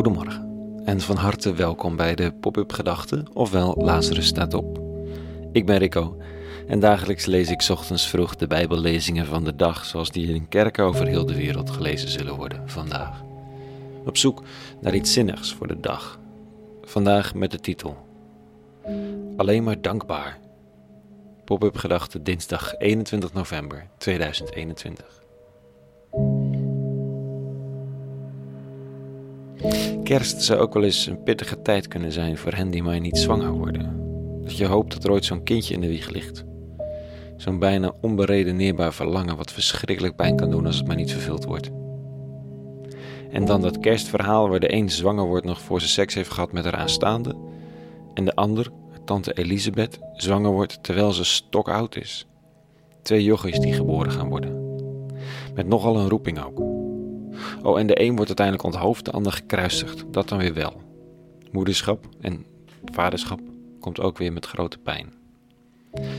Goedemorgen en van harte welkom bij de Pop-up Gedachten, ofwel Lazarus staat op. Ik ben Rico en dagelijks lees ik ochtends vroeg de Bijbellezingen van de dag, zoals die in kerken over heel de wereld gelezen zullen worden vandaag. Op zoek naar iets zinnigs voor de dag. Vandaag met de titel Alleen maar dankbaar. Pop-up Gedachten dinsdag 21 november 2021. Kerst zou ook wel eens een pittige tijd kunnen zijn voor hen die maar niet zwanger worden. Dat je hoopt dat er ooit zo'n kindje in de wieg ligt. Zo'n bijna onberedeneerbaar verlangen wat verschrikkelijk pijn kan doen als het maar niet vervuld wordt. En dan dat kerstverhaal waar de een zwanger wordt nog voor ze seks heeft gehad met haar aanstaande. En de ander, tante Elisabeth, zwanger wordt terwijl ze stokoud is. Twee jochies die geboren gaan worden. Met nogal een roeping ook. Oh, en de een wordt uiteindelijk onthoofd, de ander gekruisigd. Dat dan weer wel. Moederschap en vaderschap komt ook weer met grote pijn.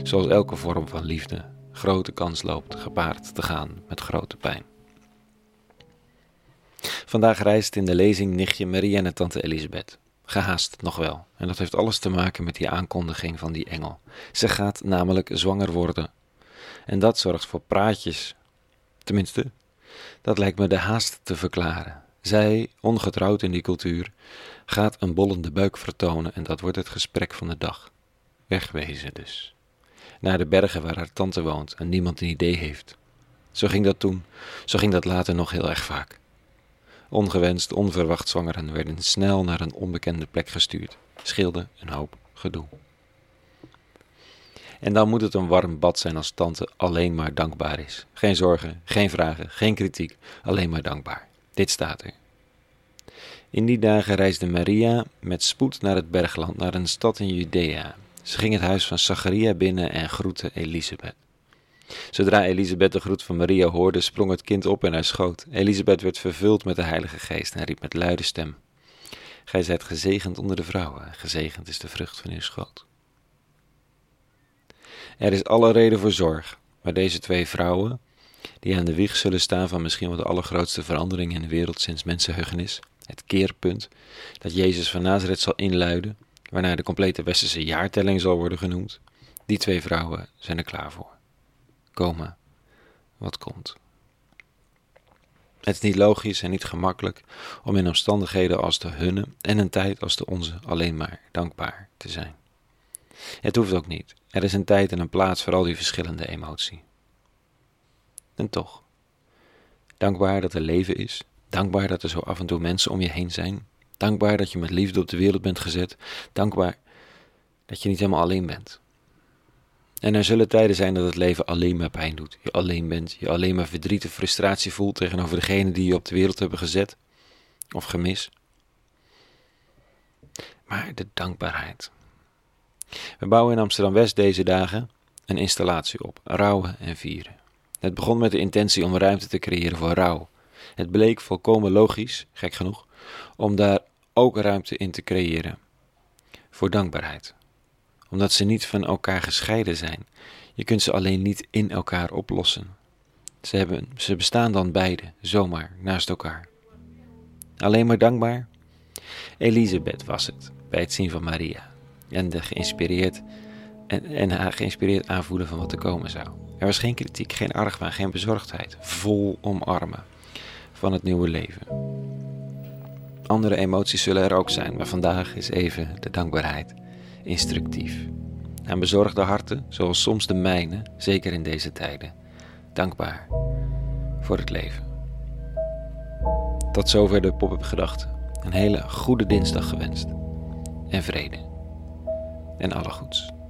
Zoals elke vorm van liefde grote kans loopt gepaard te gaan met grote pijn. Vandaag reist in de lezing nichtje Maria en tante Elisabeth. Gehaast nog wel. En dat heeft alles te maken met die aankondiging van die engel. Ze gaat namelijk zwanger worden. En dat zorgt voor praatjes. Tenminste, dat lijkt me de haast te verklaren. Zij, ongetrouwd in die cultuur, gaat een bollende buik vertonen en dat wordt het gesprek van de dag. Wegwezen dus. Naar de bergen waar haar tante woont en niemand een idee heeft. Zo ging dat toen, zo ging dat later nog heel erg vaak. Ongewenst, onverwacht zwangeren werden snel naar een onbekende plek gestuurd. Scheelde een hoop gedoe. En dan moet het een warm bad zijn als tante alleen maar dankbaar is. Geen zorgen, geen vragen, geen kritiek, alleen maar dankbaar. Dit staat er. In die dagen reisde Maria met spoed naar het bergland, naar een stad in Judea. Ze ging het huis van Zacharia binnen en groette Elisabeth. Zodra Elisabeth de groet van Maria hoorde, sprong het kind op in haar schoot. Elisabeth werd vervuld met de Heilige Geest en riep met luide stem: Gij zijt gezegend onder de vrouwen, gezegend is de vrucht van uw schoot. Er is alle reden voor zorg, maar deze twee vrouwen, die aan de wieg zullen staan van misschien wel de allergrootste verandering in de wereld sinds mensenheugenis, het keerpunt dat Jezus van Nazareth zal inluiden, waarna de complete westerse jaartelling zal worden genoemd, die twee vrouwen zijn er klaar voor. Komen wat komt. Het is niet logisch en niet gemakkelijk om in omstandigheden als de hunne en een tijd als de onze alleen maar dankbaar te zijn. Het hoeft ook niet. Er is een tijd en een plaats voor al die verschillende emotie. En toch, dankbaar dat er leven is, dankbaar dat er zo af en toe mensen om je heen zijn, dankbaar dat je met liefde op de wereld bent gezet, dankbaar dat je niet helemaal alleen bent. En er zullen tijden zijn dat het leven alleen maar pijn doet. Je alleen bent, je alleen maar verdriet en frustratie voelt tegenover degene die je op de wereld hebben gezet of gemis. Maar de dankbaarheid, we bouwen in Amsterdam-West deze dagen een installatie op, rouwen en vieren. Het begon met de intentie om ruimte te creëren voor rouw. Het bleek volkomen logisch, gek genoeg, om daar ook ruimte in te creëren voor dankbaarheid. Omdat ze niet van elkaar gescheiden zijn. Je kunt ze alleen niet in elkaar oplossen. Ze, hebben, ze bestaan dan beide, zomaar, naast elkaar. Alleen maar dankbaar? Elisabeth was het, bij het zien van Maria en de geïnspireerd en, en haar geïnspireerd aanvoelen van wat er komen zou. Er was geen kritiek, geen argwaan, geen bezorgdheid. Vol omarmen van het nieuwe leven. Andere emoties zullen er ook zijn, maar vandaag is even de dankbaarheid instructief. En bezorgde harten, zoals soms de mijne, zeker in deze tijden, dankbaar voor het leven. Tot zover de pop-up gedachten. Een hele goede dinsdag gewenst en vrede en alle goeds.